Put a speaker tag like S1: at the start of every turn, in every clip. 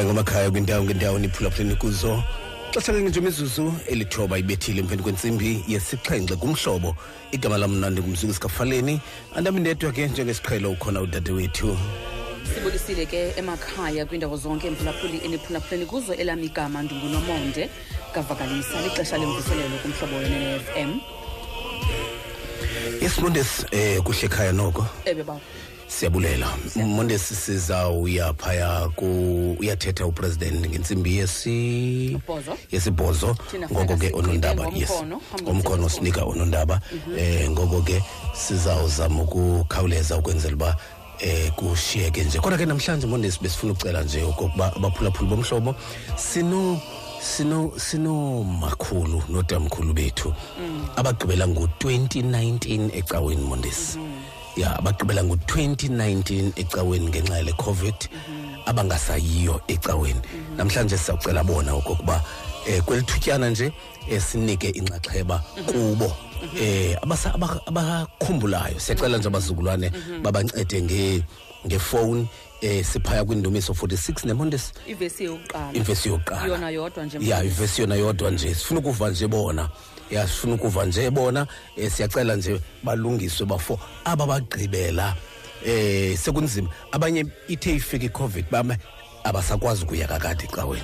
S1: emakhaya ngamakhaya kwindawo ngendawo niphulaphuleni kuzo. Xesha ke nje imizuzu elithoba ibethile empheni kwentsimbi yesixhenxe kumhlobo igama lam mnandi ngumzuku sikafaleni andami ndedwa ke njengesiqhelo ukhona udade wethu
S2: sibulisile ke emakhaya kwindawo zonke emphulaphuli eniphulaphuleni kuzo elami igama ndingunomonde ngavakalisa lixesha lemvuselelo kumhlobo we-fm
S1: yesimondesi um kuhle ekhaya noko.
S2: Ebe baba
S1: siyabulela. Mondesi sizawuya phaya ku uyathetha upresident ngentsimbi yesi
S2: Bhozo.
S1: yesibhozo.
S2: Thina
S1: ngoko ke
S2: fana
S1: onondaba
S2: sigqibe
S1: yes.
S2: ngomkhono, phambi
S1: ngomkhono
S2: kokuthi
S1: sinika onondaba. Eh ngoko ke sizawuzama ukukhawuleza ukwenzela uba eh kushiyeke nje. Kodwa ke namhlanje mondesi besifuna ukucela nje okokuba abaphulaphuli bomhlobo sino sino sino makhulu notamkhulu bethu. Abagqibela ngo-2019 ecaweni mondesi ya abagqibela ngo-2019 ecaweni ngenxa yale covid abangasayiyo ecaweni. Namhlanje sizawucela bona okokuba eh kwelithutyana nje eh, sinike inxaxheba kubo. Eh abasa- aba- abakhumbulayo. Siyacela nje abazukulwane babancede nge ngefowuni eh siphaya kwindumiso 46 nemondes
S2: ivesi yokuqala.
S1: Imvesi yokuqala.
S2: Yona yodwa nje
S1: ya ivesi yona yodwa nje. Sifuna ukuva nje bona. Ya sifuna ukuva nje bona. Eh, siyacela nje balungiswe bafo aba bagqibela eh sekunzima. Abanye ithe ifika icovid bama abasakwazi ukuya kakade ecaweni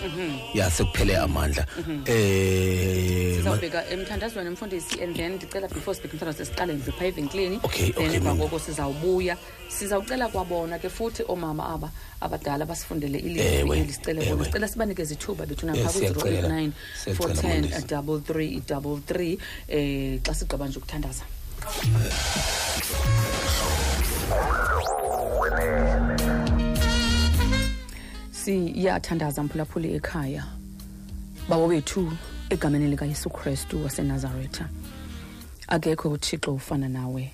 S1: ya sekuphele amandla. Eh ma-
S2: sizawubheka emthandazweni emfundisi and then ndicela before sibheka umthandazo siqale nje phaa evenkileni.
S1: Okay,
S2: then
S1: okay,
S2: emva
S1: mama.
S2: koko sizawubuya. Sizawucela kwabona ke futhi oomama aba abadala basifundele
S1: Ewe,
S2: ilizwi eli sicele
S1: ewe.
S2: bona sicela sibanikeze ithuba bethu
S1: Yes,
S2: napha
S1: siyacela.
S2: ku-089
S1: Siyacela,
S2: 410
S1: Mondesi.
S2: double three double three. Um xa sigqiba nje ukuthandaza. Siyathandaza mphulaphuli ekhaya. Bawo bethu egameni likayesu kristu wasenazaretha akekho uthixo ufana nawe.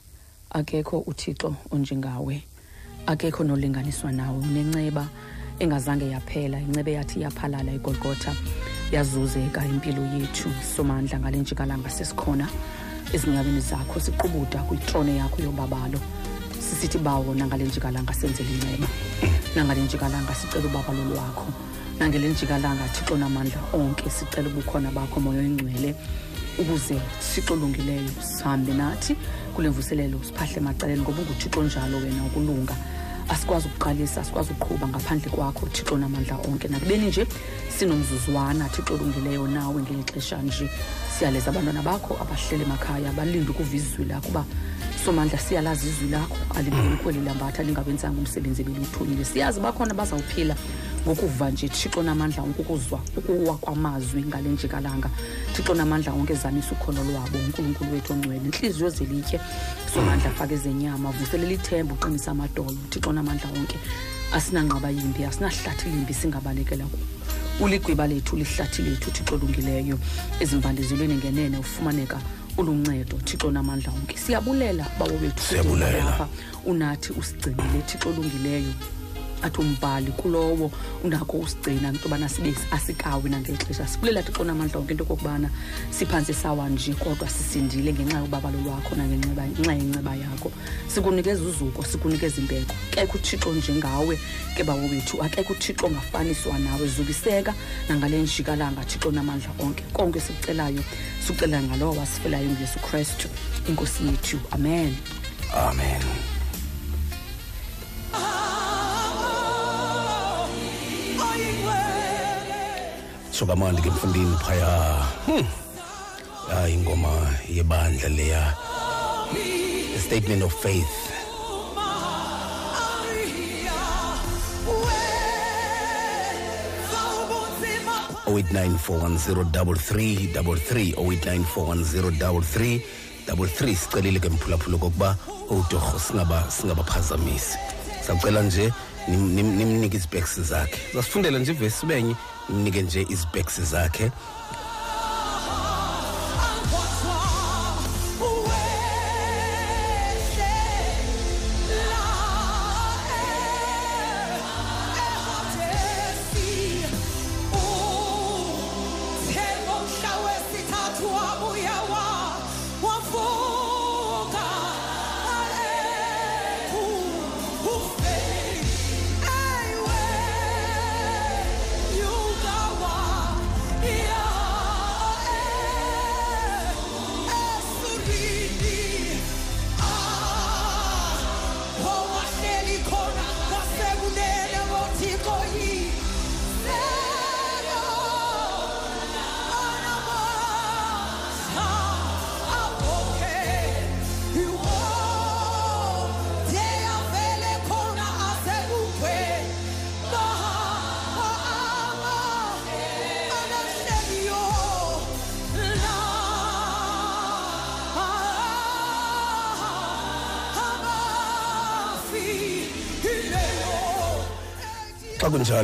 S2: Akekho uthixo onjengawe. Akekho nolinganiswa nawe unenceba engazange yaphela incebe yathi yaphalala igolgotha yazuzeka impilo yethu. Somandla ngale njikalanga sesikhona. Ezinyaweni zakho siqubuda kwitrone yakho yobabalo sisithi bawo nangale njikalanga senzele inceba nangale njikalanga sicela ubabalo lwakho nangele njikalanga thixo namandla onke sicela ubukhona bakho moya oyingcwele ukuze thixo olungileyo sihambe nathi kule mvuselelo siphahle emacaleni ngoba unguthixo njalo wena ukulunga. Asikwazi ukuqalisa asikwazi ukuqhuba ngaphandle kwakho thixo namandla onke. Nakubeni nje sinomzuzwana thixo olungileyo nawe ngeli xesha nje. Siyaleza abantwana bakho abahlele emakhaya balinde ukuva izwi lakho uba somandla siyalazi izwi lakho aliboni kweli lambatha lingawenzanga umsebenzi ebeliwuthulile siyazi bakhona bazawuphila ngokuva nje thixo namandla onke ukuzwa ukuwa kwamazwi ngale njikalanga thixo namandla onke zamisa ukholo lwabo unkulunkulu wethu ongcwele. Intliziyo zelitye somandla afake ezenyama vuselela ithemba uqinisa amadolo. Thixo namandla onke asinanqaba yimbi asinahlathi limbi singabalekela kulo uligwiba lethu lihlathi lethu thixo olungileyo. Ezimbandezelweni ngenene ufumaneka uluncedo thixo namandla onke siyabulela bawo bethu.
S1: Siyabulela.
S2: apha unathi usigcinile thixo olungileyo. Athi umbhali kulowo unakho usigcina into yobana sibe asikawi nangeli xesha sibulela thixo namandla onke into okokubana siphantsi sawa nje kodwa sisindile ngenxa yobabalo lwakho nangenxa ngenxa yenceba yakho. Sikunikeza uzuko sikunikeza imbeko. Kekho uthixo njengawe ke bawo bethu akekho uthixo ongafaniswa nawe. Zubiseka nangale njikalanga thixo namandla onke. Konke sikucelayo sikucela ngalowo wasifelayo nguyesu kristu inkosi yethu. Amen.
S1: Amen. So kamandi ke mfundini phaya. Hmm. hayi ingoma yebandla leya. A statement of faith. oh eight nine four one zero double three double three oh eight nine four one zero double three double three. Sicelile ke mphulaphula kokuba utorho singaba singabaphazamisi sacela nje nim- nim- nimnike izibheks zakhe. Zasifundela nje ivesi benye nimnike nje izibheks zakhe.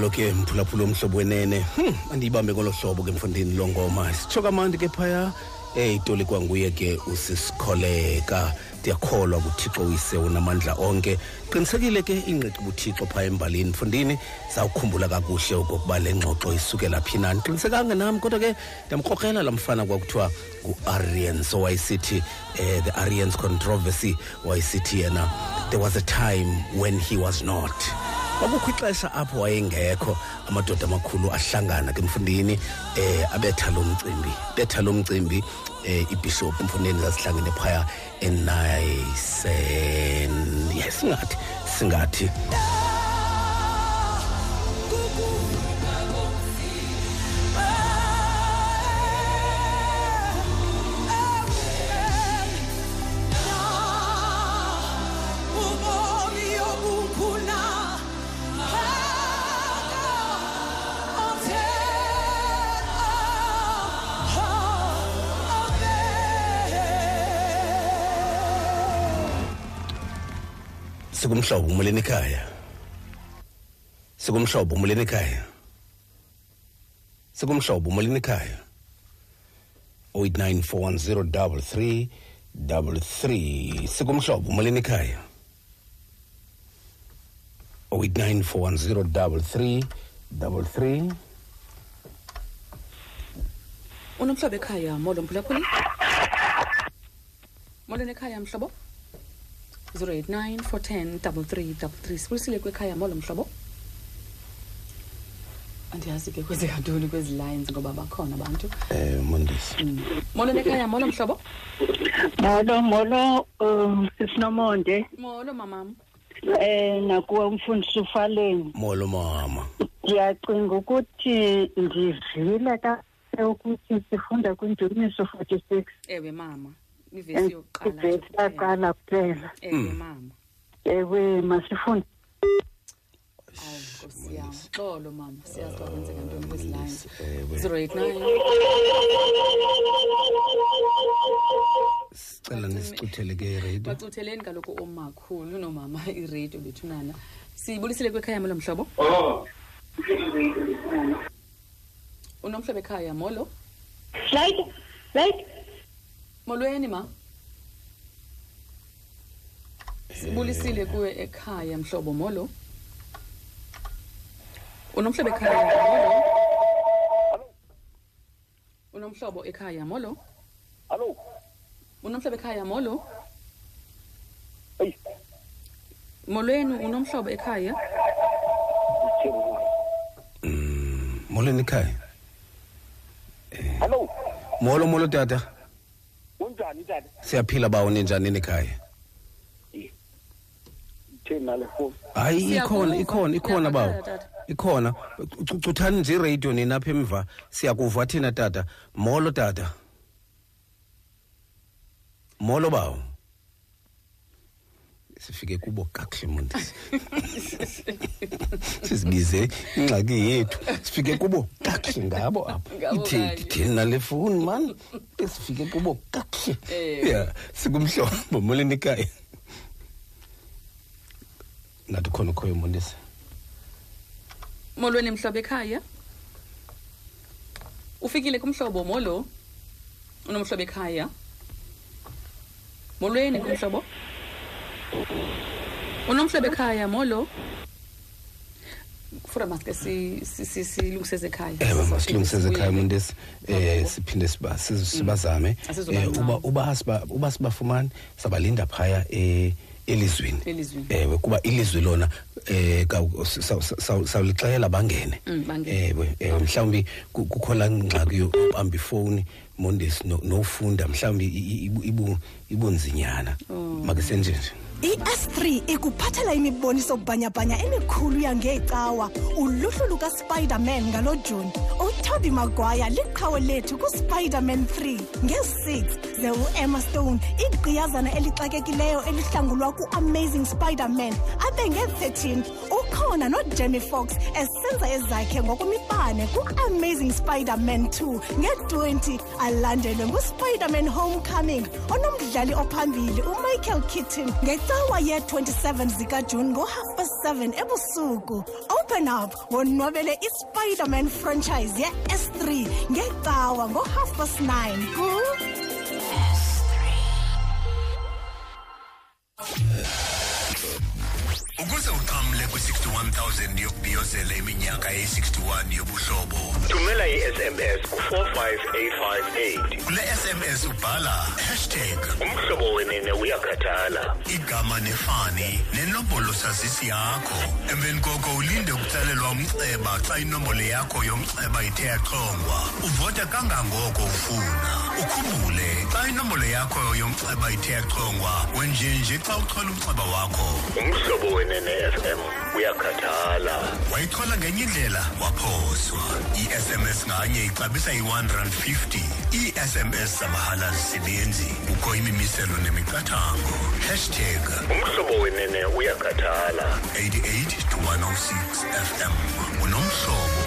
S1: Kunjalo ke mphulaphula omhlobo wenene. Hmm, andiyibambe ngolo hlobo ke mfundini lo ngoma sitsho kamandi ke phaya. Eyitoli kwanguye ke usisikholeka ndiyakholwa kuthixo uyise unamandla onke. Qinisekile ke ingqiqi buthixo phaya embalini mfundini. Zawukhumbula kakuhle okokuba le ngxoxo isukela phi nani qinisekanga nam kodwa ke ndiyamkrokela la mfana kwakuthiwa ngu-arians owayesithi eh, the arians controversy wayesithi yena there was a time when he was not. Kwakukho ixesha apho wayengekho amadoda amakhulu ahlangana ke mfundini eh abetha lo mcimbi betha lo mcimbi eh ibishop mfundini zasihlangene phaya enayisen yes singathi singathi. Sikumhlobo umuleni ekhaya. Sikumhlobo umuleni ekhaya. Sikumhlobo umuleni ekhaya. 0894103333 sikumhlobo umuleni ekhaya. 0894103333
S2: unomhlobo ekhaya molo mphulaphuli molweni ekhaya mhlobo 089 410 3333 sibulisile kwekhaya molo mhlobo. Andiyazi ke kwezikantoni kwezi lines ngoba bakhona abantu.
S1: Eh mondisi.
S2: Mm. molweni ekhaya molo mhlobo.
S3: Molo molo um sisinomonde.
S2: Molo mamam.
S3: Eh nakuwe umfundisi ufaleni.
S1: Molo mama.
S3: Ndiyacinga ukuthi ndivile kahle ukuthi sifunda kwindumiso 46
S2: ewe mama. Ivesi yokuqala
S3: ivesi
S2: kuphela.
S3: yaqala kuphela.
S2: Ewe mama.
S3: Ewe masifunde
S2: nkosi yam xolo mama. Siyazi uba kwenzeka ntoni kwezi lines
S1: ewe.
S2: 089
S1: sicela nisicuthele ke iradio.
S2: Bacutheleni kaloku omakhulu nomama iradio bethunana sibulisile kwekhaya molo mhlobo? Unomhlobo ekhaya molo?
S3: Right right
S2: molweni ma. Sibulisile kuwe ekhaya mhlobo molo. Unomhlobo ekhaya molo? Unomhlobo ekhaya molo?
S4: Hallo.
S2: unomhlobo ekhaya molo?
S4: Hey.
S2: molweni unomhlobo ekhaya?
S1: Molweni ekhaya?
S4: Hallo.
S1: molo molo tata.
S4: Unjani tata?
S1: siyaphila bawo ninjani ekhaya?
S4: Thina nale phone.
S1: hayi ikhona ikhona ikhona bawo ikhona. Cu- cuthani nje iradio nina apha emva? Siyakuva thina tata. Molo tata. Molo bawo. Sifike kubo kakuhle mondisi. Sizibize ingxaki yethu. Sifike kubo kakuhle ngabo apha.
S2: Ngabo
S1: ithethi
S2: kanye.
S1: thina le fowuni mani sifike kubo kakuhle.
S2: Eh.
S1: ya sikumhlobo molweni ekhaya. Ngathi khona ukhoyo mondisi.
S2: Molweni mhlobo ekhaya. Ufikile kumhlobo molo? Unomhlobo ekhaya? Molweni kumhlobo? Unomhlobo ekhaya molo kufuna maske si- si- si- silungiseze ekhaya
S1: ewe masilungiseze ekhaya mondesi eh siphinde sibazame Eh, uba uba uba sibafumani sabalinda phaya eh elizweni ewe kuba ilizwi lona eh kawu- saw- saw- sawulixela bangene ewe ewe mhlawumbi ku- kukho laa ngxaki yobamba ifowuni mondesi no- nofunda mhlawumbi ibunzinyana makesenje nje
S5: i-s3 ikuphathela imiboniso bhanyabhanya emikhulu yangeecawa uluhlu lukaspiderman ngalo juni utoby magwaya liqhawe lethu kuspiderman 3 nge-6 ze uemma stone igqiyazana elixakekileyo elihlangulwa ku-amazing spiderman abe nge-13 ukhona nojemmy fox esenza ezakhe ngokwemibane ku-amazing spider-man 2 nge-20 alandelwe nguspider-man homecoming onomdlali ophambili umichael kitton ngecawa ye-27 zikajuni ngo-half past 7 ebusuku. Open up wonwabele ispider-man franchise ye-s3 ngecawa ngo-half past 9 ku
S6: ukuze uqhamle kwi-61000 yokubhiyozela iminyaka eyi-61 yobuhlobo.
S7: Thumela i-sms ku-45858
S6: kule sms ubhala hashtag
S7: umhlobo wenene uyakhathala.
S6: igama nefani nenombolo sazisi yakho. Emveni koko ulinde ukutsalelwa umnxeba xa inombolo yakho yomnxeba ithe yaxhongwa uvote kangangoko ufuna. Ukhumbule xa inombolo yakho yomnxeba ithe yaxhongwa wenjenje xa uchola umnxeba wakho.
S7: Umhlobo wenene fm uyakhathala
S6: wayichola ngenye indlela waphoswa. I-sms nganye ixabisa i-1 rand 50 ii-sms zamahala zisebenzi kukho imimiselo nemiqathango. Hashtag
S7: umhlobo wenene uyakhathala.
S6: 88 to 106 fm unomhlobo.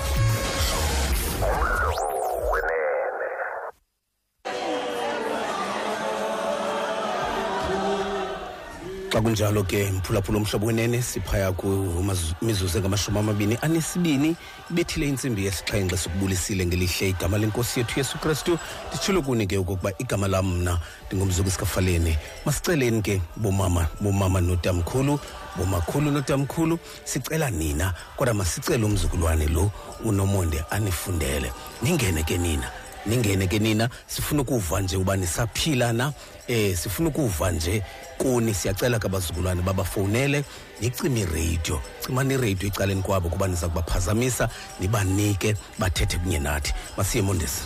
S1: Xa kunjalo ke mphulaphula omhlobo wenene siphaya kumizuzu engamashumi amabini anesibini ibethile intsimbi yesixhenxe sikubulisile ngelihle igama lenkosi yethu yesu kristu. Nditshilo kuni ke okokuba igama lam mna ndingumzuku sikafaleni. Masiceleni ke bomama bomama notamkhulu bomakhulu notamkhulu. Sicela nina kodwa masicele umzukulwane lo unomonde anifundele. Ningene ke nina ningene ke nina sifuna ukuva nje uba nisaphila na eh sifuna ukuva nje kuni. Siyacela ke abazukulwane babafowunele nicime iradio. Cimani iradio ecaleni kwabo kuba niza kubaphazamisa nibanike bathethe kunye nathi. Masiye mondesi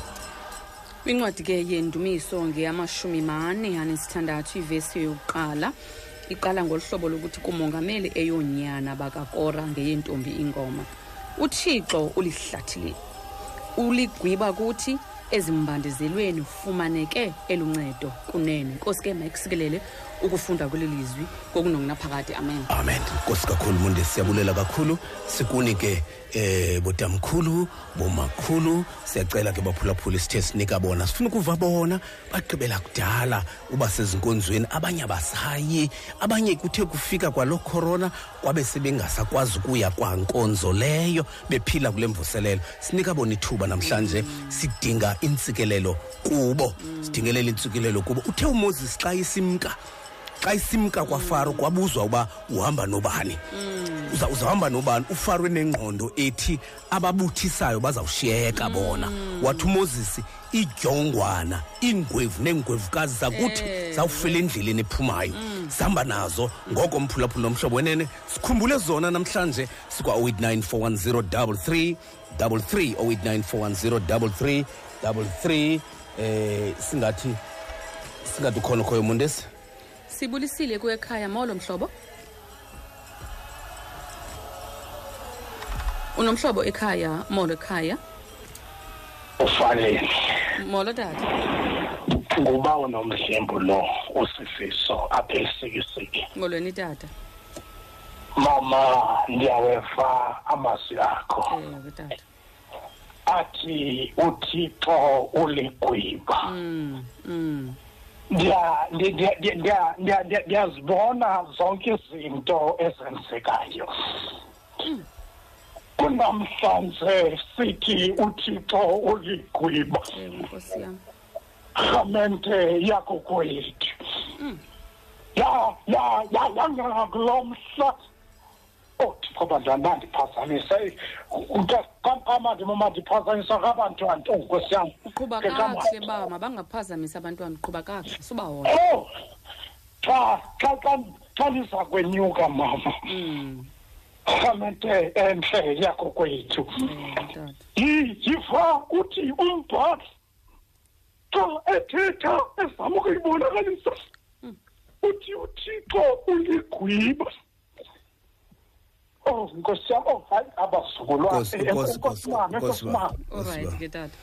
S2: kwincwadi ke yendumiso ngeyamashumi mane anesithandathu ivesi yokuqala iqala ngolu hlobo lokuthi kumongameli eyonyana bakakora ngeyentombi ingoma. Uthixo ulihlathile. Uligwiba kuthi ezimbandezelweni fumaneke eluncedo kunene. Nkosi ke mayikusikelele ukufunda kweli lizwi kokunokunaphakade amen.
S1: Amen. Nkosi kakhulu mondesi siyabulela kakhulu. Sikuni ke eh botamkhulu bomakhulu siyacela ke baphulaphula sithe sinika bona. Sifuna ukuva bona bagqibela kudala uba sezinkonzweni abanye abasayi abanye kuthe kufika kwalo corona kwabe sebengasakwazi ukuya kwankonzo leyo bephila kule mvuselelo. Sinika bona ithuba namhlanje sidinga intsikelelo kubo sidingelela intsikelelo kubo. Uthe umoses xa isimka xa isimka kwafaro kwabuzwa uba uhamba nobani. Uza uzahamba nobani? Ufaro enengqondo ethi ababuthisayo bazawushiyeka bona. Wathi umoses idyongwana iingwevu neengwevukazi zakuthi zawufela endleleni ephumayo. Zihamba nazo ngoko mphulaphula nomhlobo wenene. Sikhumbule zona namhlanje sikwa-089 410 33 089 410 33 eh singathi singathi ukhona khoyo mondesi
S2: sibulisile kuwe ekhaya molo mhlobo. Unomhlobo ekhaya molo ekhaya?
S4: Ufanele.
S2: Molo tata
S4: nguba unomdlembu lo usifiso apha elisikisiki
S2: molweni tata
S4: mama ndiyaweva amazwi akho.
S2: Ewe tata
S4: athi uthixo uligwiba.
S2: Mm, mm.
S4: Ndiya- ndi- ndi- ndi- ndiya- ndiya- ndiya- ndiyazibona zonke izinto ezenzekayo kunamhlanje sithi uthixo uligwiba
S2: ewe nkosi yam
S4: rhamente yakokwethu ya ya ya yangena kulo mhla oh thixo bantwana bandiphazamisa kamandima mandiphazamisa kabantwana oh nkosi yam
S2: uqhuba
S4: Ke kama-
S2: kakuhle ba mabangaphazamisa abantwana. Uqhuba kakuhle subahoya
S4: oh xa xa xa xa liza kwenyuka mama.
S2: Mm.
S4: rhamente entle yakokwethu
S2: ewe tata
S4: Yi- yiva uthi umbhali xa ethetha ezama ukuyibonakalisa uthi uthixo uligwiba Oh, nkosi yam, oh, hayi abasungulwa.
S1: Nkosi wami,
S4: eh,
S1: nkosi
S4: wami.
S2: Alright, ke tata.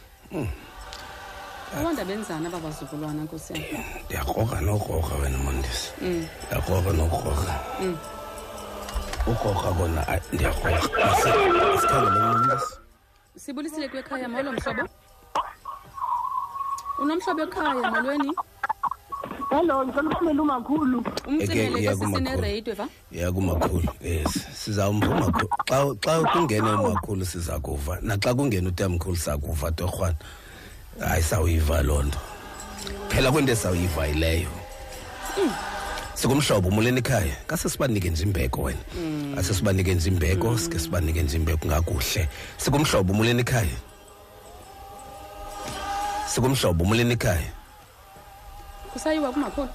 S2: abantu benzana ababazukulwana nkosi yam
S1: ndiyakroka nokroka wena mondisi ndiyakroka hmm. nokroka hmm. ukroka kona ndiyakroka sikhangelmondisi
S2: sibulisile kwekhaya molo mhlobo unomhlobo? Ekhaya molweni
S3: hello ngicela ukumela umakhulu
S2: umcimele
S1: kumakhulu.
S2: sisinereyidwe va?
S1: Ya kumakhulu yes. Sizawumva umakhulu xa xa kungene umakhulu siza kuva naxa kungena utamkhulu sakuva torhwana. Hayi sawuyiva loo nto. Phela kwento esawuyiva yileyo sikumhlobo umuleni ekhaya. Kase sibanike nje imbeko wena. Ase sibanike nje imbeko sike sibanike nje imbeko ngakuhle. Sikumhlobo umuleni ekhaya. Sikumhlobo umuleni ekhaya.
S2: Kusayiwa kumakhulu.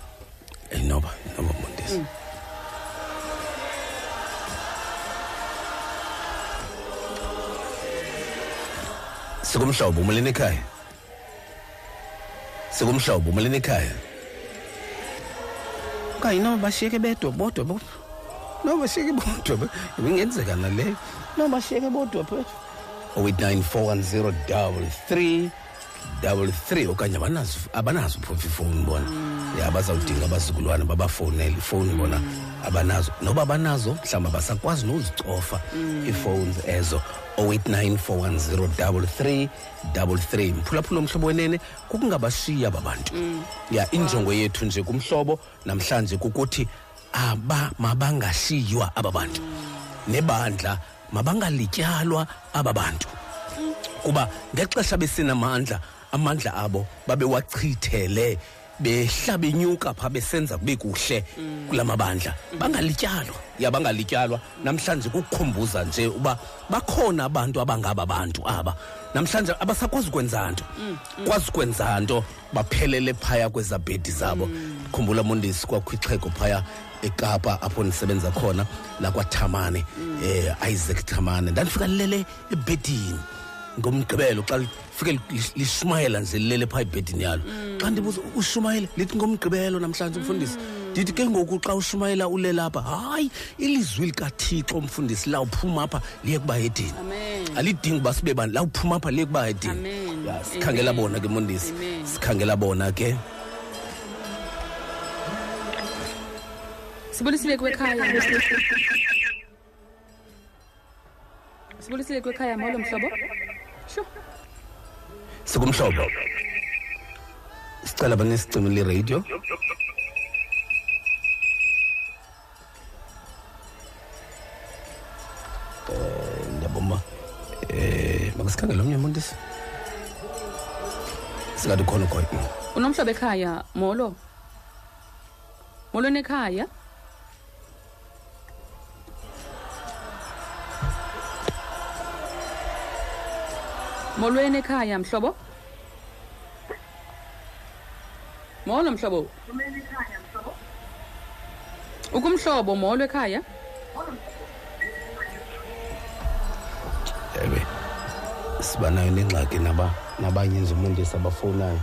S1: Eh, noba noba mondesi sikumhlobo umuleni ekhaya? Sikumhlobo umuleni ekhaya? Okanye noba bashiyeke bedwa bodwa bodwa noba bashiyeke bodwa ibingenzeka naleyo noba bashiyeke bodwa phe 089 410 double three okanye abanazo abanazo phofu ifowuni bona. Ya bazawudinga abazukulwana babafowunele ifowuni bona abanazo. Noba abanazo mhlawumbi abasakwazi nozicofa iifowuni ezo. 089 410 double three double three. Mphulaphula omhlobo wenene kukungabashiya aba bantu ya injongo yethu nje kumhlobo namhlanje kukuthi aba mabangashiywa aba bantu. Nebandla mabangalityalwa aba bantu. Kuba ngexesha besenamandla amandla abo babewachithele behla benyuka pha besenza kube kuhle kula mabandla bangalityalwa ya bangalityalwa. Namhlanje kukukhumbuza nje uba bakhona abantu abangaba bantu aba. Namhlanje abasakwazi ukwenza nto. Kwazi ukwenza nto baphelele phaya kweza bhedi zabo. Khumbula mondesi kwakhwixheko phaya ekapa apho ndisebenza khona lakwathamane eh isaac thamane ndandifika lilele ebhedini. Ngomgqibelo xa lifike li- lishumayela nje lilele phaa ebhedini yalo. Xa ndibuza ushumayela? Lithi ngomgqibelo namhlanje mfundisi. Ndithi ke ngoku xa ushumayela ulele apha hayi ilizwi likathixo mfundisi lawuphuma apha liye kuba edini
S2: Amen.
S1: alidingi uba sibe bani lawuphuma apha liye kuba edini
S2: Amen.
S1: ya sikhangela
S2: Amen.
S1: bona ke mondisi
S2: Amen.
S1: sikhangela bona ke.
S2: Sibulisile kwekhaya sibulisile kwekhaya molo mhlobo? sho
S1: sikumhlobo. Sicela banesicimile iradio eh ndiyabomba eh makasikhangele omnye mondisi singathi khona khona
S2: unomhlobo ekhaya molo? Molweni ekhaya molweni ekhaya mhlobo? Molo mhlobo. Ukumhlobo molo ekhaya.
S1: Ewe siba nayo nengxaki naba nabanye nje umondisi abafowunayo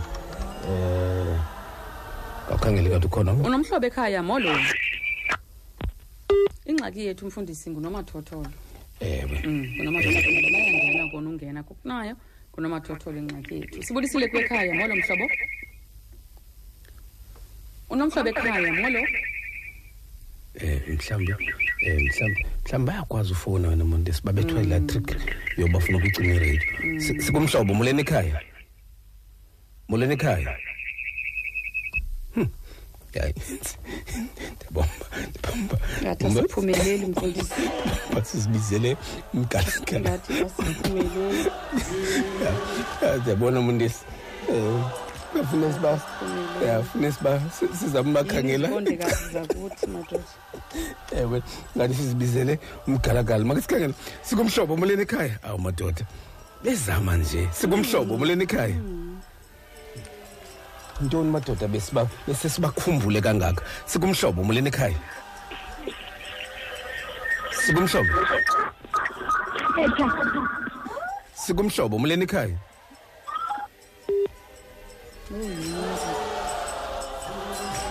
S1: eh kawukhangele kathi ukhona omnye
S2: unomhlobo ekhaya molo. Ingxaki yethu mfundisi ngunomathotholo.
S1: Ewe
S2: Mm, kona ungena kukunayo kunomathotholo ingxaki yethu sibulisile kwekhaya molo mhlobo unomhlobo ekhaya molo
S1: eh mhlawumbi eh mhlambi mhlawumbi bayakwazi ufowuna wena mondisi babethwa la trick yoba bafuna ukucima iradio mm. sikumhlobo muleni ekhaya muleni ekhaya Hmm. hayi ndibomba ndibomba
S2: ngathi asiphumeleli mfundisi
S1: basizibizele umgalagala
S2: ngathi asiphumeleli
S1: ndiyabona mondisi um uyafuna siba uyafuna siba sizama bakhangela
S2: izibondekazi zakuthi madoda
S1: ewe ngathi sizibizele umgalagala makasikhangela sikumhlobo umuleni ekhaya awu madoda bezama nje sikumhlobo umuleni ekhaya ntoni madoda besiba bese sibakhumbule kangaka? Sikumhlobo umuleni ekhaya? Sikumhlobo? Sikumhlobo umuleni ekhaya?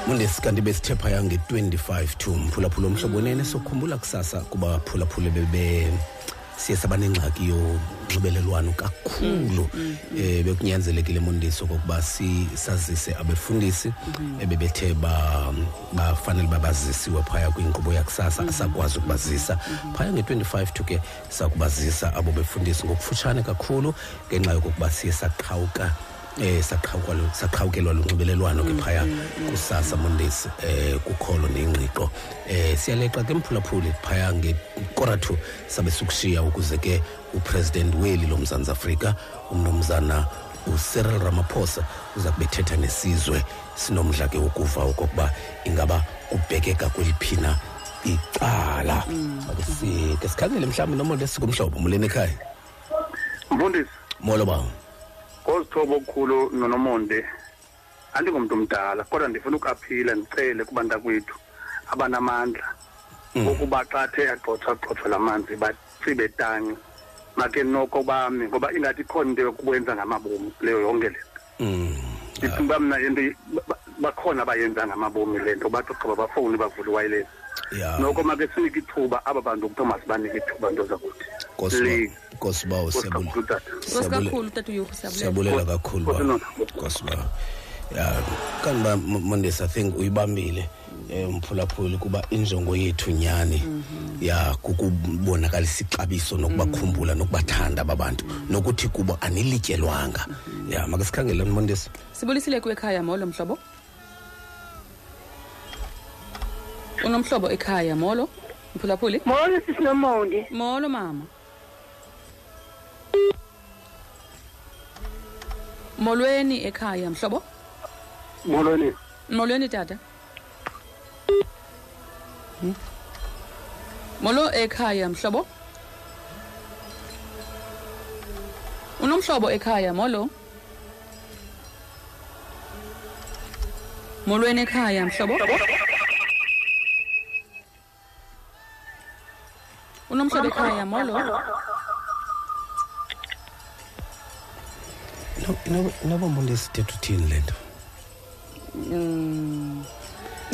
S1: Mundesi kanti besithe phaya nge-25 to mphulaphula omhlobo wenene sokhumbula kusasa kuba phulaphule bebe siye saba nengxaki yonxibelelwano kakhulu eh bekunyanzelekile mondiso kokuba si sazise abefundisi ebebethe ba bafanele babazisiwe phaya kwinkqubo yakusasa asakwazi ukubazisa. Phaya nge-25 to ke sakubazisa abo befundisi ngokufutshane kakhulu ngenxa yokokuba siye saqhawuka eh saqhawuka saqhawukelwa lunxibelelwano ke phaya kusasa mondesi eh kukholo nengqiqo. Eh siyaleqa ke mphulaphuli phaya ngekora 2 sabe sikushiya ukuze ke upresident weli lomzantsi afrika umnomzana uCyril Ramaphosa uza kubethetha nesizwe sinomdla ke ukuva okokuba ingaba ubhekeka kweliphina icala. Ake si ke sikhangele mhlawumbi nomonde sikumhlobo muleni ekhaya?
S8: Mfundisi.
S1: Molo bawo
S8: ngozithoba okukhulu nonomonde. Andingumuntu omdala kodwa ndifuna ukuaphila ndicele kubantakwethu abanamandla. Ukuba xa the agxothwa la manzi batsibe tanci make noko bami ngoba ingathi ikhona into yokukwenza ngamabomi leyo yonke le. Nto
S1: mm.
S8: Ndicinga uba mna into ba- bakhona abayenza ngamabomi le nto bathi gqiba bafowuni bavule iwayilesi
S1: ya
S8: noko make sinike ithuba aba bantu kuthiwa masibanike ithuba nto zakuthi Please.
S1: kosibawo siyabula
S8: Nkosi tata.
S2: nkosi
S1: Siyabule-
S2: kakhulu tata uyuhu siyabulela
S1: siyabulela kakhulu
S8: Nkosi
S1: ba.
S8: nona.
S1: kosibawo ya kanti ba M- mondesi i think uyibambile um umphulaphuli kuba injongo yethu nyani ya kukubonakalisa ixabiso nokubakhumbula nokubathanda aba bantu. Nokuthi kubo anilityelwanga. Ya make sikhangele mondesi
S2: sibulisile kuwe ekhaya molo mhlobo. Unomhlobo ekhaya molo? Mphulaphuli?
S3: Molo sisinomonde.
S2: Molo mama. Molweni ekhaya mhlobo?
S8: Molweni.
S2: Molweni tata. Hmm? molo ekhaya mhlobo? Unomhlobo ekhaya molo? Molweni ekhaya mhlobo? Unomhlobo ekhaya molo
S1: inoba mondesi ithetha uthini le nto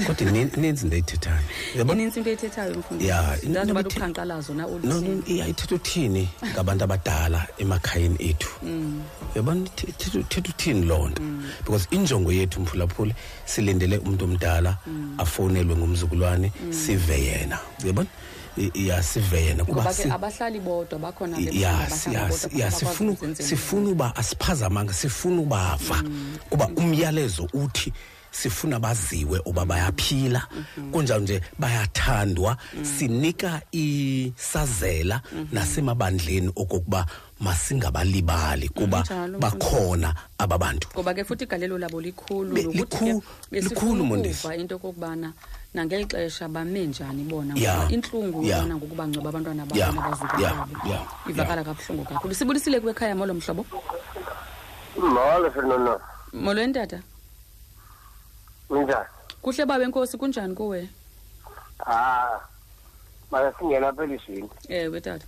S1: kodwa inin- ininzi into eyithethayo Uyabona?
S2: inintsi into ethethayo mfundisi
S1: Ya, in-
S2: ndazi uba
S1: inoba ithe-
S2: luqhankqalazo na
S1: no
S2: olu
S1: no iya ithetha uthini ngabantu abadala emakhayeni ethu uyabona ithe- ithetha ithetha uthini loo nto because injongo yethu mphulaphuli silindele umntu omdala afowunelwe ngumzukulwane sive yena uyabona I- iya sive yena kuba
S2: ngoba
S1: si-
S2: ke abahlali bodwa bakhona
S1: ya si- ya si- ya sifuna sifuna uba asiphazamanga sifuna ubava kuba umyalezo uthi sifuna baziwe uba bayaphila. Kunjalo nje bayathandwa sinika isazela nasemabandleni okokuba masingabalibali kuba
S2: Kunjalo,
S1: bakhona aba bantu.
S2: Ngoba ke futhi igalelo labo likhulu
S1: Be-
S2: nokuthi ke
S1: likhu-
S2: besifuna
S1: likhulu, Mondesi.
S2: ukuva into okokubana nangeli xesha bame njani bona?
S1: Ya,
S2: ngoba intlungu
S1: ya.
S2: yona ngokuba ngcoba abantwana babo
S1: Ya,
S2: nabazukulu
S1: ya,
S2: babo
S1: ya,
S2: ivakala kabuhlungu kakhulu. Sibulisile kuwe ekhaya molo mhlobo?
S4: Molo sinono
S2: molweni tata
S4: kunjani
S2: kuhle bawe nkosi kunjani kuwe?
S4: Ah mara singena apha elizweni.
S2: Ewe tata.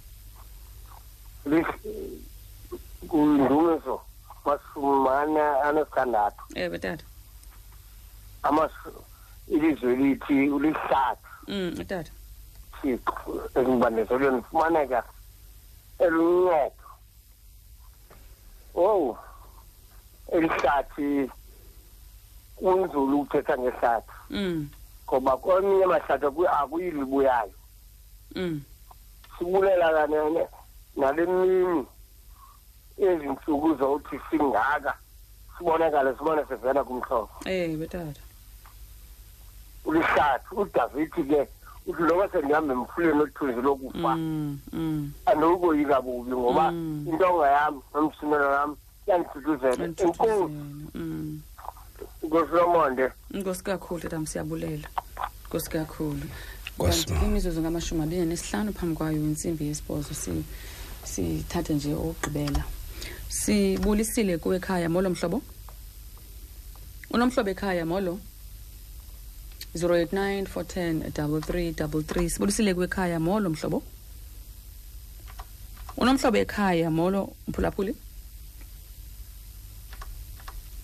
S4: Kundumiso masumane anesithandathu.
S2: Ewe tata.
S4: Amasu- ilizwe lithi lihlathi
S2: mm tata
S4: thixo ezingibandezelweni fumaneka eluncedo owu elihlathi kunzulu ukuthetha ngehlathi.
S2: Mm.
S4: Ngoba kweminye amahlathi aku- akuyilibuyayo.
S2: Mm.
S4: Sibulela kanene nale mini ezi ntsuku zothi singaka sibonakale sibone sivela kumhlobo.
S2: Ewe tata
S4: ulihlathi udavithi ke uthi loba sendihambe emfuleni othunzi lokufa
S2: mm mm.
S4: andikukoyika bubi ngoba
S2: Mm.
S4: intonga yam nomsimelo wam yandithuthuzela enkosi inkosi. lomonde
S2: nkosi kakhulu tatam siyabulela nkosi kakhulu.
S1: Nkosi,
S2: kanti imizuzu ngamashumi abini nesihlanu phambi kwayo intsimbi yesibhozo si- sithathe nje okugqibela. Sibulisile kuwe ekhaya molo mhlobo? Unomhlobo ekhaya molo? 089 410 3333 sibulisile kuwe ekhaya molo mhlobo. Unomhlobo ekhaya molo mphulaphuli?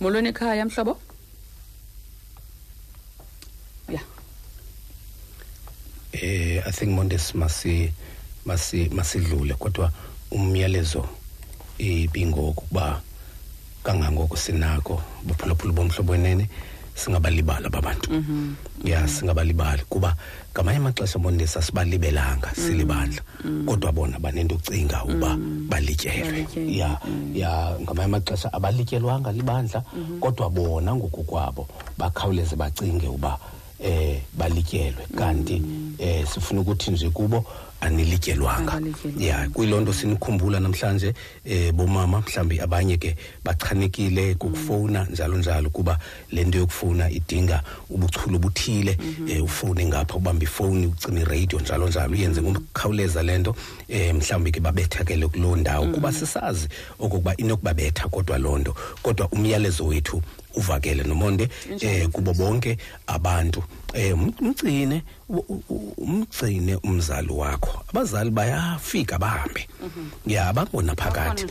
S2: Molweni ekhaya mhlobo? Ya.
S1: Eh i think mondes masi masi masidlule kodwa umyalezo ibingoku kuba kangangoko sinako baphulaphula bomhlobo wenene. Singabalibala babantu.
S2: Mhm.
S1: ya singabalibali kuba ngamanye amaxesha bonisa sibalibelanga
S2: Mm.
S1: silibandla kodwa bona banento ucinga uba balityelwe.
S2: Balityelwe,
S1: ya ya ngamanye amaxesha abalityelwanga libandla.
S2: Mhm.
S1: kodwa bona ngoku kwabo bakhawuleze bacinge uba eh balityelwe. Kanti eh sifuna ukuthi nje kubo anilityelwanga. Ya kuyiloo nto sinikhumbula namhlanje eh bomama mhlawumbi abanye ke bachanekile kukufowuna njalo njalo kuba le nto yokufowuna idinga ubuchule obuthile eh ufowune ngapha ubambe ifowuni ucime iradio njalo njalo uyenze ngokukhawuleza le nto eh mhlawumbi ke babethakele kuloo ndawo. Kuba sisazi okokuba inokubabetha kodwa loo nto. Kodwa umyalezo wethu uvakele nomonde eh kubo bonke abantu. Eh um- umgcine u- u- u- umgcine umzali wakho. Abazali bayafika bahambe. Ya abangona phakathi.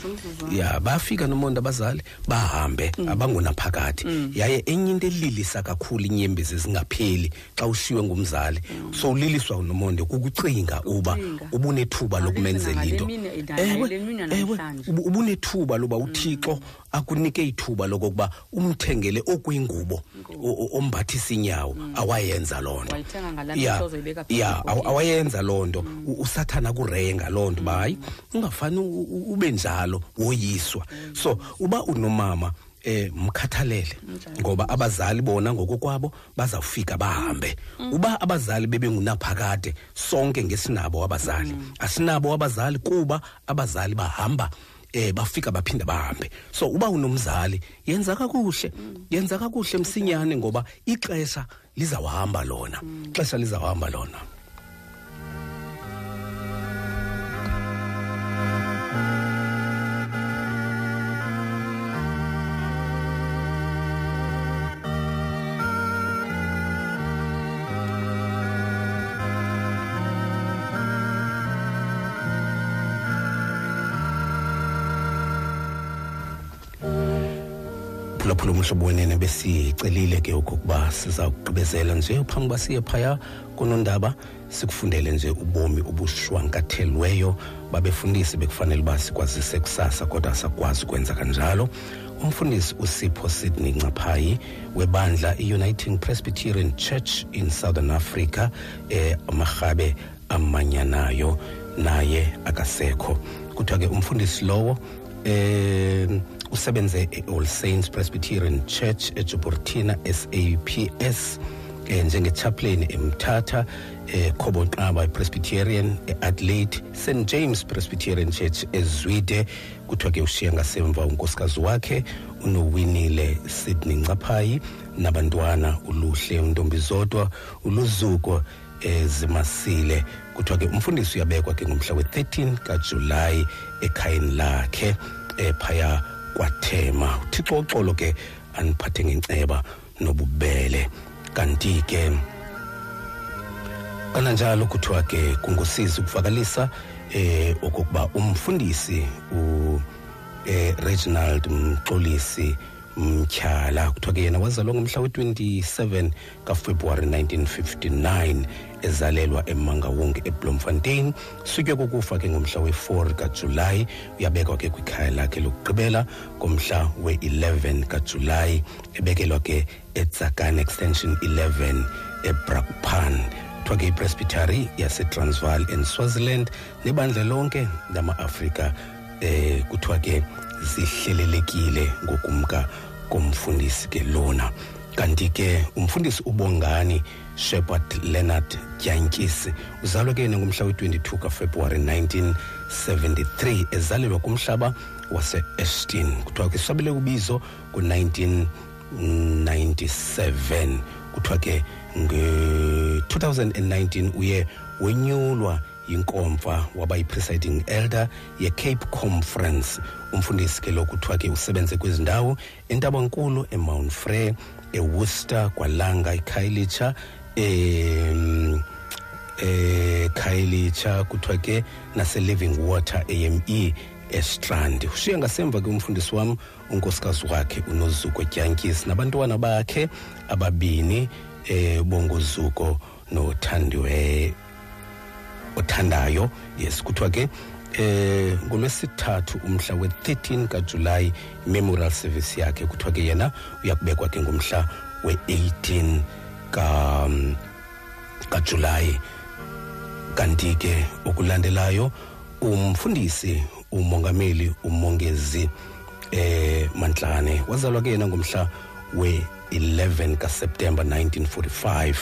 S1: ya bayafika nomonde abazali bahambe. Abangona phakathi. Yaye enye into elilisa kakhulu inyembezi zingapheli xa ushiywe ngumzali. So uliliswa nomonde kukucinga uba
S2: Ukucinga.
S1: ubunethuba lokumenzela
S2: ngale
S1: into.
S2: mini idala-
S1: Ewe,
S2: le mini
S1: ewe,
S2: yanamhlanje.
S1: ubu- ubunethuba loba uthixo akunike ithuba lokokuba umthengele okuyingubo o- o- ombathisa inyawo awayenza loo nto.
S2: Wayithenga ngalaa
S1: Ya,
S2: nto uzoyibeka phezu
S1: ya
S2: kwebhokisi.
S1: aw- awayenza loo nto. U- usathana kurenga loo nto uba hayi ungafani u- u- ube njalo woyiswa. So uba unomama eh mkhathalele ngoba abazali bona ngokokwabo bazawufika bahambe. Uba abazali bebengunaphakade sonke ngesinabo abazali. Asinabo abazali kuba abazali bahamba eh bafika baphinda bahambe. So uba unomzali yenza kakuhle. Yenza kakuhle msinyane ngoba ixesha lizawuhamba lona. Ixesha lizawuhamba lona phulaphula umhlobo wenene besicelile ke okokuba siza kugqibezela nje phambi uba siye phaya kunondaba sikufundele nje ubomi obushwankathelweyo babefundisi bekufanele uba sikwazise kusasa kodwa sakwazi ukwenza kanjalo. Umfundisi usipho sydney ncaphayi webandla i-uniting presbyterian church in southern africa eh, amarhabe amanyanayo naye akasekho. Kuthiwa ke umfundisi lowo eh usebenze e-all saints presbyterian church ejuburtina saps eh njengechaplain emthatha eh khobonqaba ipresbyterian eadelaide st james presbyterian church ezwide. Kuthiwa ke ushiya ngasemva unkosikazi wakhe unowinile sydney ncaphayi nabantwana uluhle untombi zodwa uluzuko ezimasile kuthiwa ke umfundisi uyabekwa ke ngomhla we-13 kajulayi ekhayeni lakhe ephaya kwathema. Uthixo uxolo ke aniphathe ngenceba nobubele. Kanti ke kananjalo kuthiwa ke kungusizi ukuvakalisa eh okokuba umfundisi u eh Reginald Mxolisi Mtyhala kuthiwa ke yena wazalwa ngomhla we-27 kaFebruwari 1959 ezalelwa emangawonge eBloemfontein. Sutywe kokufa ke ngomhla we-4 kajulayi uyabekwa ke kwikhaya lakhe lokugqibela ngomhla we-11 kajulayi ebekelwa ke etsakan extension 11 ebrakpan. Kuthiwa ke ipresbytery and swaziland nebandla lonke lama-afrika eh kuthiwa ke zihlelelekile ngokumka komfundisi ke lona. Kanti ke umfundisi ubongani shepard leonard dyantyisi uzalwe ke ngomhla we-22 kafebruwari 1973 ezalelwa kumhlaba wase-ashton kuthiwa ke sabele ubizo ku-1997 kuthiwa ke nge-2019 uye wenyulwa yinkomfa waba yi-presiding elder ye-cape conference. Umfundisi ke lo kuthiwa ke usebenze kwezi ndawo entabankulu emount frere eworcester kwalanga ekhayelitsha em ekhayelitsha kuthiwa ke nase-living water ame estrand. Ushiye ngasemva ke umfundisi wam unkosikazi wakhe unozuko tyankisi. Nabantwana bakhe ababini eh bongozuko nothandiweyo othandayo. Yes kuthiwa ke eh ngolwesithathu umhla we-13 kajulayi memorial service yakhe kuthiwa ke yena uyakubekwa ke ngomhla we-18 ka kajulayi. Kanti ke okulandelayo umfundisi umongameli umongezi eh Mantlane. Wazalwa ke yena ngomhla we-11 kaSeptember 1945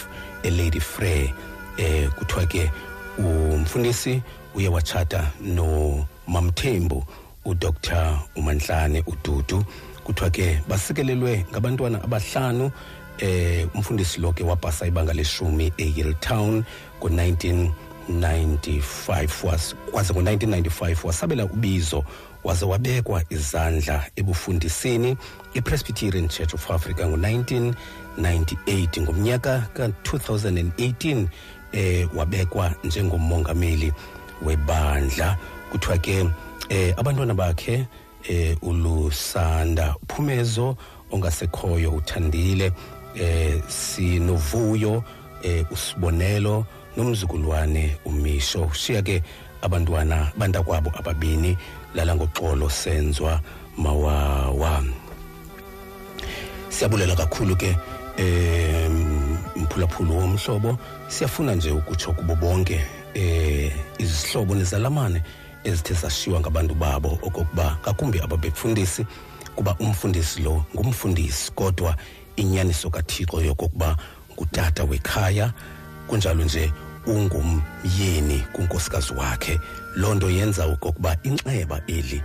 S1: eLady Frey eh kuthiwa ke umfundisi uye wachata no Mamthembu uDr. uManhlane uDudu. Kuthiwa ke basikelelwe ngabantwana abahlanu eh umfundisi lo ke wapasa ibanga leshumi eYellowtown ngo-1995 was kwaze ngo-1995 wasabela ubizo waze wabekwa izandla ebufundisini ipresbyterian church of africa ngo-1998 ngomnyaka ka-2018 eh wabekwa njengomongameli webandla. Kuthiwa ke eh abantwana bakhe eh ulusanda phumezo ongasekhoyo uthandile eh sinovuyo eh usibonelo nomzukulwane umisho. Shiya ke abantwana bantakwabo ababini lala ngoxolo senzwa mawawa. Siyabulela kakhulu ke eh mphulaphulu womhlobo siyafuna nje ukutsho kubo bonke eh izihlobo nezalamane ezithe zashiwa ngabantu babo okokuba ngakumbi ababefundisi kuba umfundisi lo ngumfundisi kodwa inyaniso kaThixo yokokuba ngutata wekhaya kunjalo nje ungumyeni kunkosikazi wakhe. Lonto yenza okokuba inxeba eli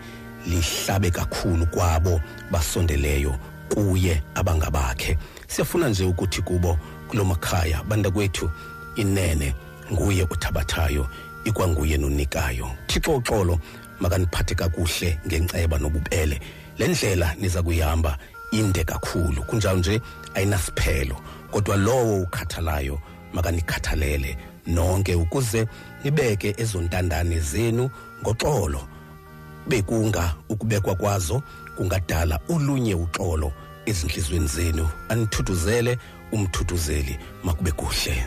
S1: lihlabe kakhulu kwabo basondeleyo kuye abangabakhe. Siyafuna nje ukuthi kubo kulomakhaya banda kwethu inene nguye othabathayo ikwanguye nonikayo. Thixo uxolo makaniphathe kakuhle ngenceba nobubele. Le ndlela niza kuyihamba inde kakhulu kunjalo nje ayinasiphelo. Kodwa lowo ukhathalayo makanikhathalele nonke ukuze nibeke ezontandane zenu ngoxolo. Bekunga ukubekwa kwazo kungadala ulunye uxolo ezinhlizweni zenu. Anithuthuzele umthuthuzeli makube kuhle.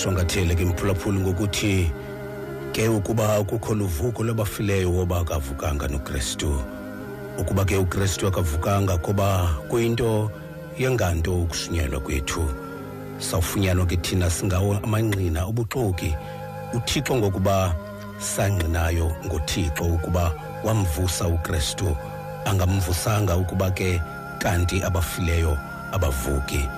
S1: Basishwangathele ke mphulaphuli ngokuthi ke ukuba kukho luvuko lwabafileyo woba akavukanga nokristu. Ukuba ke ukristu akavukanga kuba kuyinto yenganto ukushunyelwa kwethu. Sawufunyanwa ke thina singawo amangqina obuxoki. Uthixo ngokuba sangqinayo ngothixo ukuba wamvusa ukristu. Angamvusanga ukuba ke kanti abafileyo abavuki.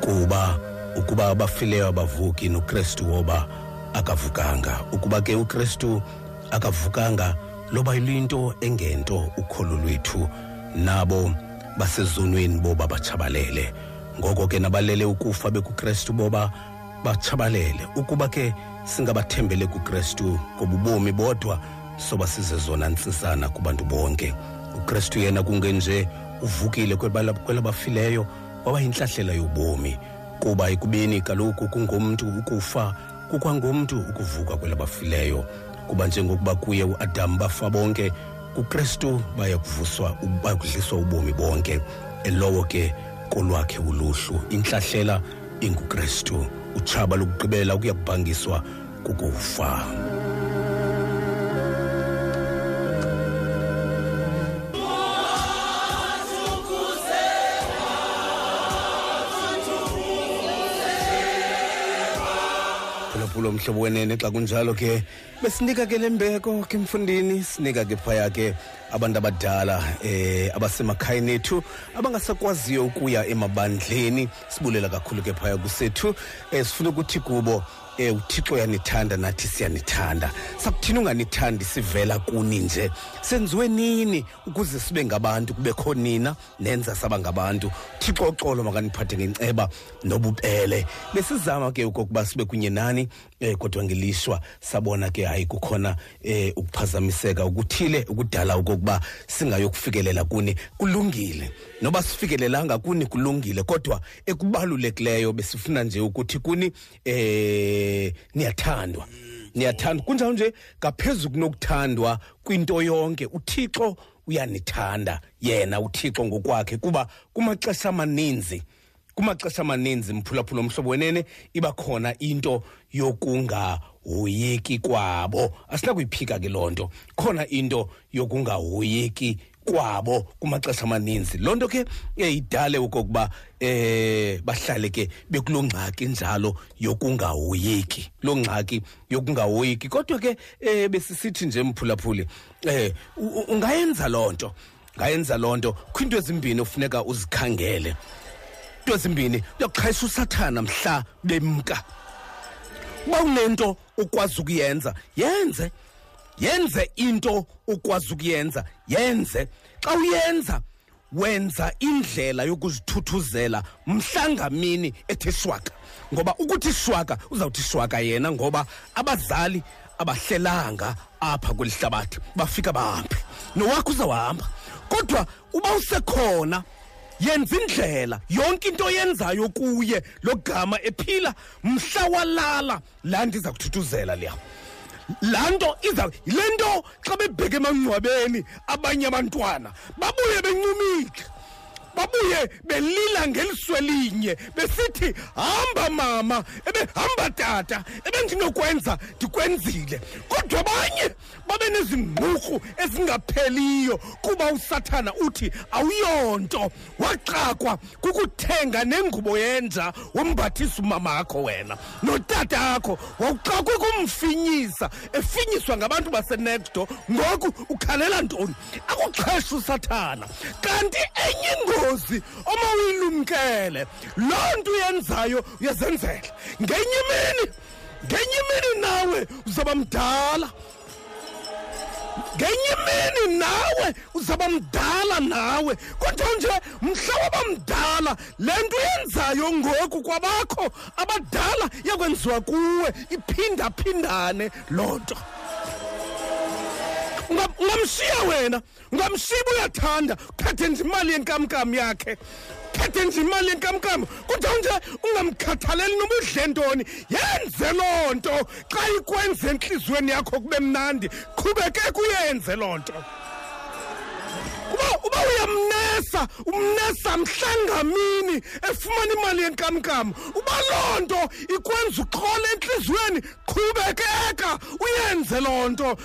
S1: Kuba ukuba abafileyo abavuki nokristu woba akavukanga. Ukuba ke ukristu akavukanga loba yinto engento ukholo lwethu nabo basezonweni boba batshabalele. Ngoko ke nabalele ukufa bekukristu boba batshabalele. Ukuba ke singabathembele kukristu ngobubomi bodwa soba sizezona ntsizana kubantu bonke. Ukristu yena kungenje uvukile kwelabafileyo waba yintlahlela yobomi. Kuba ekubeni kaloku kungomntu ukufa kukwangomntu ukuvuka kwelabafileyo. Kuba njengokuba kuye uadam bafa bonke kukristu bayakuvuswa bayakudliswa ubomi bonke. Elowo ke kolwakhe uluhlu intlahlela ingukristu. Utshaba lokugqibela kuyakubhangiswa kukufa. Mphulaphula mhlobo wenene xa kunjalo ke. Besinika ke lembeko ke mfundini sinika ke phaya ke abantu abadala eh abasemakhayeni ethu abangasakwaziyo ukuya emabandleni. Sibulela kakhulu ke phaya kusethu eh sifuna ukuthi kubo eh uthixo uyanithanda nathi siyanithanda. Sakuthini unganithandi sivela kuni nje? Senziwe nini ukuze sibe ngabantu kubekho nina? Nenza saba ngabantu. Thixo uxolo makaniphathe ngenceba nobupele besizama ke okokuba sibe kunye nani eh kodwa ngelishwa sabona ke hayi kukhona eh ukuphazamiseka ukuthile ukudala okokuba singayokufikelela kuni kulungile. Noba sifikelelanga kuni kulungile kodwa ekubalulekileyo besifuna nje ukuthi kuni eh niyathandwa. Niyathandwa. Kunjalo nje ngaphezulu kunokuthandwa kwinto yonke uthixo uyanithanda. Yena uthixo ngokwakhe kuba kumaxesha amaninzi kumaxesha amaninzi mphulaphula omhlobo wenene iba khona into yokungahoyeki kwabo. Asinakuyiphika ke loo nto. Khona into yokungahoyeki kwabo kumaxesha amaninzi. Loo nto ke idale okokuba eh bahlale ke bekulo ngxaki njalo yokungahoyeki. Lo ngxaki yokungahoyeki. Kodwa ke eh besisithi nje mphulaphuli eh ungayenza loo nto. Ngayenza loo nto. Kwinto ezimbini ofuneka uzikhangele into ezimbini uyakuqhayisa usathana mhla bemka uba unento ukwazi ukuyenza yenze. Yenze into ukwazi ukuyenza yenze. Xa uyenza wenza indlela yokuzithuthuzela mhlangamini ethe shwaka ngoba ukuthi shwaka uzawuthi shwaka yena ngoba abazali abahlelanga apha kweli hlabathi bafika bahambe nowakho uzawuhamba. Kodwa uba usekhona yenza indlela yonke into oyenzayo kuye lo gama ephila mhla walala. Laa nto iza kuthuthuzela liya laa nto iza yile nto xa bebheke emangcwabeni abanye abantwana babuye bencumile babuye belila ngeliswe linye besithi hamba mama ebehamba tata ebendinokwenza ndikwenzile. Kodwa abanye babe nezingqurhu ezingapheliyo kuba usathana uthi awuyonto. Waxakwa kukuthenga nengubo yenja wombathisa umamakho wena. Notatakho wawuxakwe kumfinyisa efinyiswa ngabantu basenexdo ngoku ukhalela ntoni? Akuxhesha usathana. Kanti enye ingozi oma uyilumkele loo nto uyenzayo uyazenzela. Ngenye imini ngenye imini nawe uzaba mdala. Ngenye imini nawe uzaba mdala nawe. Kodwa nje mhla waba mdala le nto uyenzayo ngoku kwabakho abadala yakwenziwa kuwe iphindaphindane loo nto. Ungamshiya wena. Ungamshiya uyathanda. Uthathe nje imali yenkamnkam yakhe. Uthathe nje imali yenkamnkam. Kodwa nje ungamkhathaleli noba udle ntoni? Yenze loo nto. Xa ikwenza entliziyweni yakho kube mnandi qhubekeke uyenze loo nto. Uba uba uyamnesa umnesa mhlangamini efumana imali yenkamnkam? Uba loo nto ikwenza uxhole entliziyweni qhubekeka uyenze loo nto.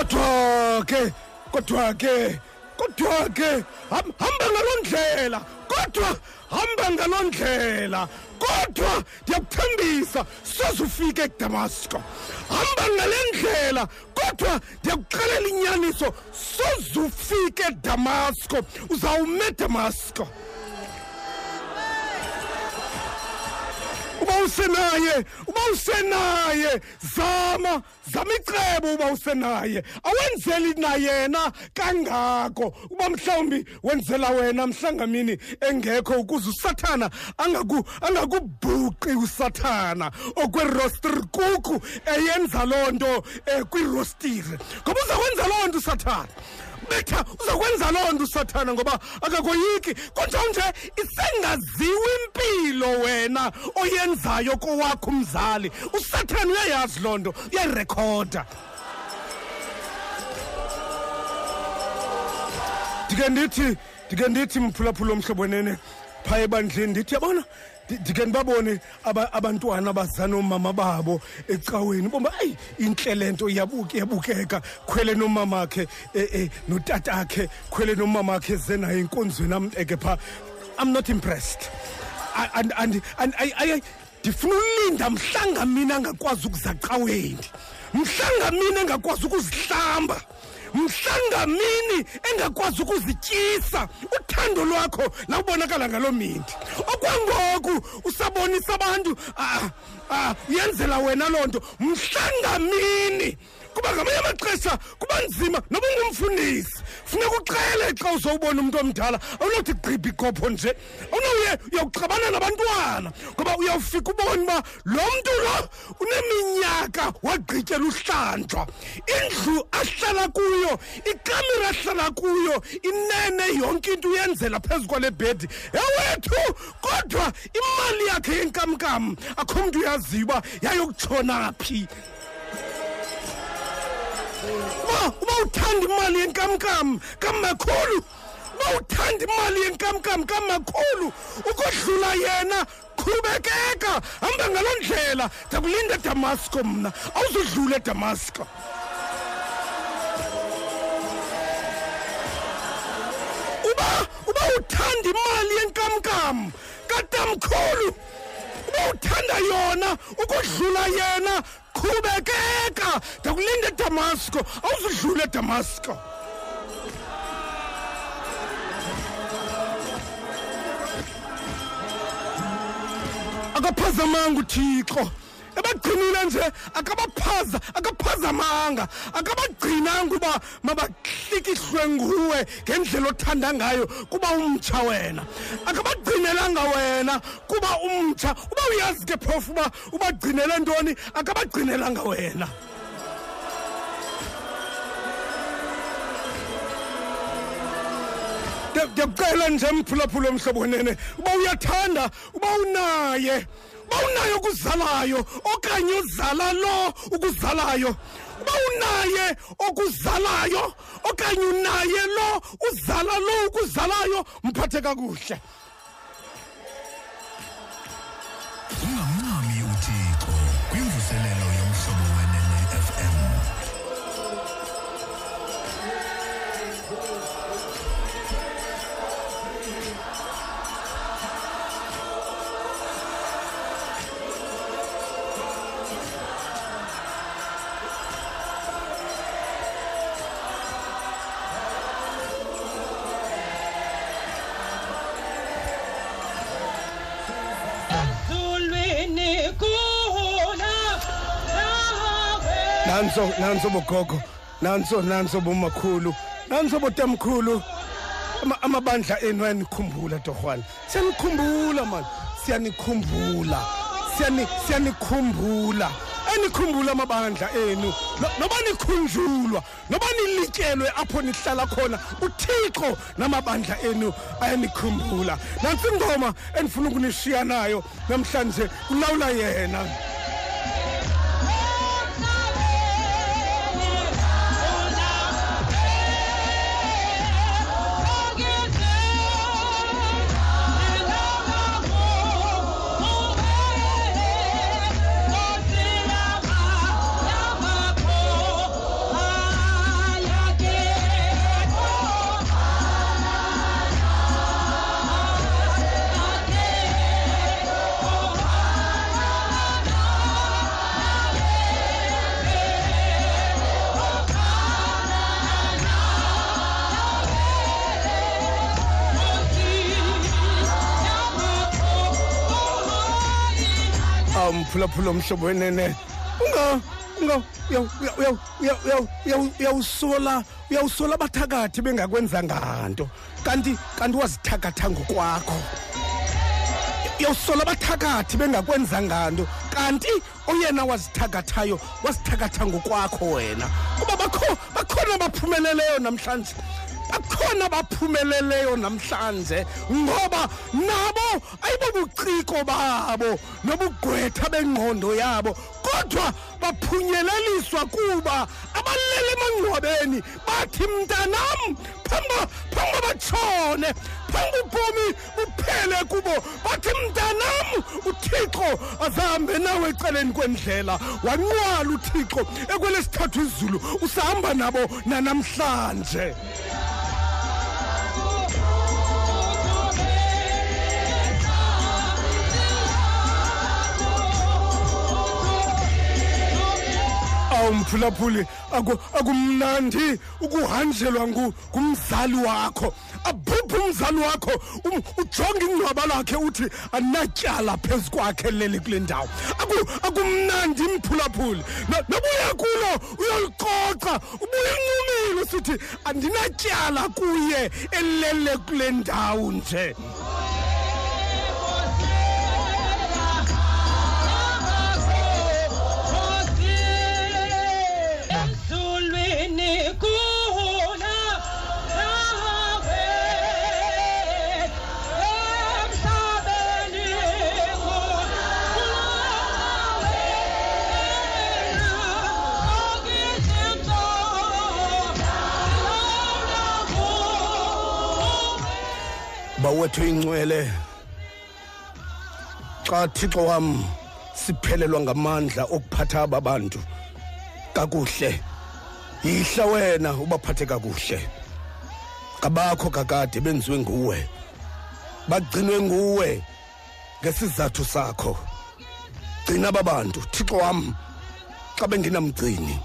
S1: Kodwa ke kodwa ke kodwa ke hamba ngaloo ndlela kodwa hamba ngaloo ndlela kodwa ndiyakuthembisa soze ufike edamasko hamba ngale ndlela kodwa ndiyakuxelela inyaniso soze ufike edamasko uzawume edamasko uba usenaye uba usenaye. Zama zama icebo uba usenaye. Awenzeli na yena kangako? Uba mhlawumbi wenzela wena mhlangamini engekho ukuze usathana angaku angakubhuqi usathana okwerostirikuku eyenza loo nto um kwirostire. Ngoba uzakwenza loo nto usathana. Betha uzakwenza loo nto usathana ngoba akakoyiki. Kunjalo nje isengaziwa impilo wena oyenzayo kowakho umzali. Usathana uyayazi loo nto uyayirekhoda. Ndike ndithi ndike ndithi mphulaphula omhlobo wenene phaya ebandleni ndithi yabona Ndi- ndike ndibabone aba- abantwana bazana omama babo ecaweni. Bomba ayi intle le nto iyabuka iyabukeka. Khwele nomamakhe um notatakhe. Khwele nomamakhe eze naye enkonzweni ameke phaa i'm not impressed. A- and and and I- I- ndifuna ulinda mhlanga mina angakwazi ukuzacaweni mhlanga mina engakwazi ukuzihlamba. Mhlanga mini engakwazi ukuzityisa? Uthando lwakho lawubonakala ngaloo mindi. Okwangoku usabonisa abantu ah, ah, uyenzela wena loo nto. Mhlanga mini! Kuba ngamanye amaxesha kuba nzima noba ungumfundisi. Funeka uqele xa uzowubona umntu omdala awunothi gqibha ikopho nje awunowuye uyawuxabana nabantwana ngoba uyawufika ubone uba lo mntu lo uneminyaka wagqityela uhlanjwa. Indlu ahlala kuyo ikamera ahlala kuyo inene yonke into uyenzela phezu kwale bhedi. Ewethu kodwa imali yakhe yenkamnkam akho mntu uyaziyo uba yayokutshona phi. Uba uba uthanda imali yenkamnkam kamakhulu uba uthanda imali yenkamnkam kamakhulu ukodlula yena qhubekeka hamba ngaloo ndlela. Ndakulinda edamasko mna. Awuzudlula edamasko uba uba uthanda imali yenkamnkam katamkhulu. Uba uthanda yona ukodlula yena qhubekeka ndakulinda edamasko awuzudlula edamasko akaphazamanga uthixo. Ebagcinile nje akabaphaza akaphazamanga akabagcinanga uba mabahlikihlwe nguwe ngendlela othanda ngayo kuba umtsha wena. Akabagcinelanga wena kuba umtsha. Uba uyazi ke phofu uba ubagcinele ntoni? Akabagcinelanga wena. Ndiya- ndiyakucela nje mphulaphula omhlobo nene uba uyathanda uba unaye. Uba unaye okuzalayo okanye uzala lo ukuzalayo. Uba unaye okuzalayo okanye unaye lo uzala lo ukuzalayo. Mphathe kakuhle. Nanso nanso bogogo nanso nanso bomakhulu nanso botamkhulu Ama- amabandla enu ayanikhumbula torhwana. Siyanikhumbula mani siyanikhumbula. Siyani- siyanikhumbula anikhumbula amabandla enu. No- noba nikhunjulwa noba nilityelwe apho nihlala khona uthixo namabandla enu ayanikhumbula nantsi ingoma endifuna ukunishiya nayo namhlanje kulawula yena. Umphulaphula omhlobo wenene. Unga unga uyaw- uyaw- uyaw- uyaw- uyaw- uyaw- uyawusola uyawusola abathakathi bengakwenzanga nto kanti kanti wazithakatha ngokwakho. Uyawusola abathakathi bengakwenzanga nto kanti oyena wazithakathayo wazithakatha ngokwakho wena. Kuba bakho bakhona abaphumeleleyo namhlanje. Bakhona abaphumeleleyo namhlanje ngoba nabo ayibobuciko babo nobugqwetha bengqondo yabo kodwa baphunyeleliswa kuba abalele emangcwabeni bathi mntanam phamba phamba batshone phamba ubomi buphele kubo. Bathi mntanam uthixo azahambe nawe eceleni kwendlela. Wanqwala uthixo ekwelesithathu izulu usahamba nabo nanamhlanje. Awumphulaphuli akumnandi ukuhanjelwa ngumzali wakho. Abhubhe umzali wakho um, ujonge ingcwaba lakhe uthi anatyala phezu kwakhe leli kule ndawo. Akumnandi mphulaphuli nobuya kulo uyolicoca ubuye uncumile usithi andinatyala kuye elele kule ndawo nje. Bawethu ingcwele xa thixo wam siphelelwa ngamandla okuphatha ababantu kakuhle. Yihla wena ubaphathe kakuhle. Kabakho kakade benziwe nguwe. Bagcinwe nguwe ngesizathu sakho. Gcina ababantu thixo wam xa bengenamgcini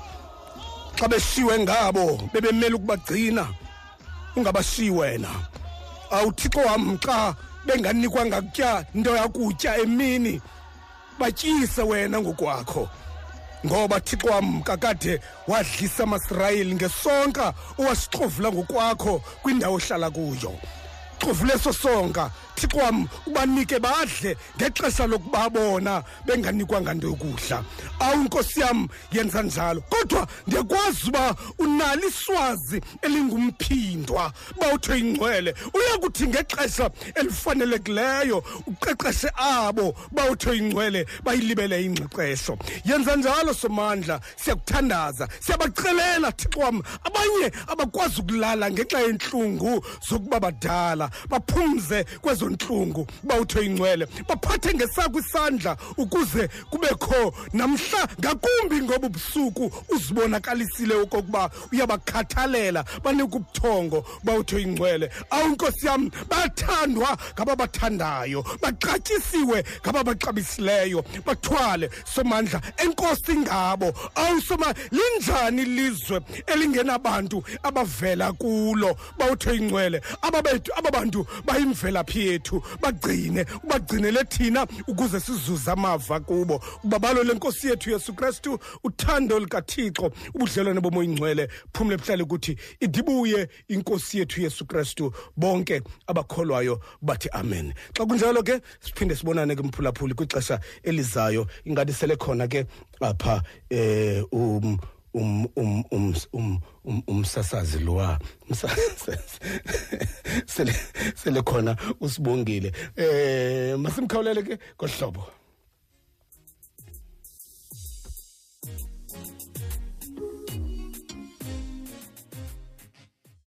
S1: xa beshiwe ngabo bebemele ukubagcina ungabashiyi wena. Awuthixo wam xa benganikwanga kutya into yakutya emini. Batyise wena ngokwakho. Ngoba thixo wam kakade wadlisa amasirayeli ngesonka owasixovula ngokwakho kwindawo ohlala kuyo. Xovule eso sonka thixo wam ubanike badle ngexesha lokuba bona benganikwanga nto yokudla. Awu nkosi yam yenza njalo. Kodwa ndiyakwazi uba unalo iswazi elingumphindwa uba utho ingcwele uyakuthi ngexesha elifanelekileyo uqeqeshe abo ba utho ingcwele bayilibele ingqeqesho yenza njalo somandla. Siyakuthandaza. Siyabacelela thixo wam. Abanye abakwazi ukulala ngenxa yentlungu zokuba badala baphumze kwezo lezo nhlungu bawuthe ingcwele baphathe ngesakho isandla ukuze kubekho namhla ngakumbi ngoba ubusuku uzibonakalisile okokuba uyabakhathalela banika ubuthongo bawuthe ingcwele. Awu nkosi yam bathandwa ngaba bathandayo baxatyisiwe ngaba baxabisileyo bathwale somandla enkosi ngabo. Awu soma linjani ilizwe elingenabantu abavela kulo? Bawuthe ingcwele ababethu ababantu bayimvelaphi yethu bagcine ubagcinele thina ukuze sizuze amava kubo. Ubabalo lenkosi yethu yesu kristu uthando likathixo ubudlelwane bomoya ingcwele. Phumle buhlale ukuthi idibuye inkosi yethu yesu kristu bonke abakholwayo bathi amen. Xa kunjalo ke siphinde sibonane ke mphulaphuli kwixesha elizayo ingathi sele khona ke apha eh um um um um um umsasazi lowa sele sele khona usibongile. Eh masimkhawulele ke kohlobo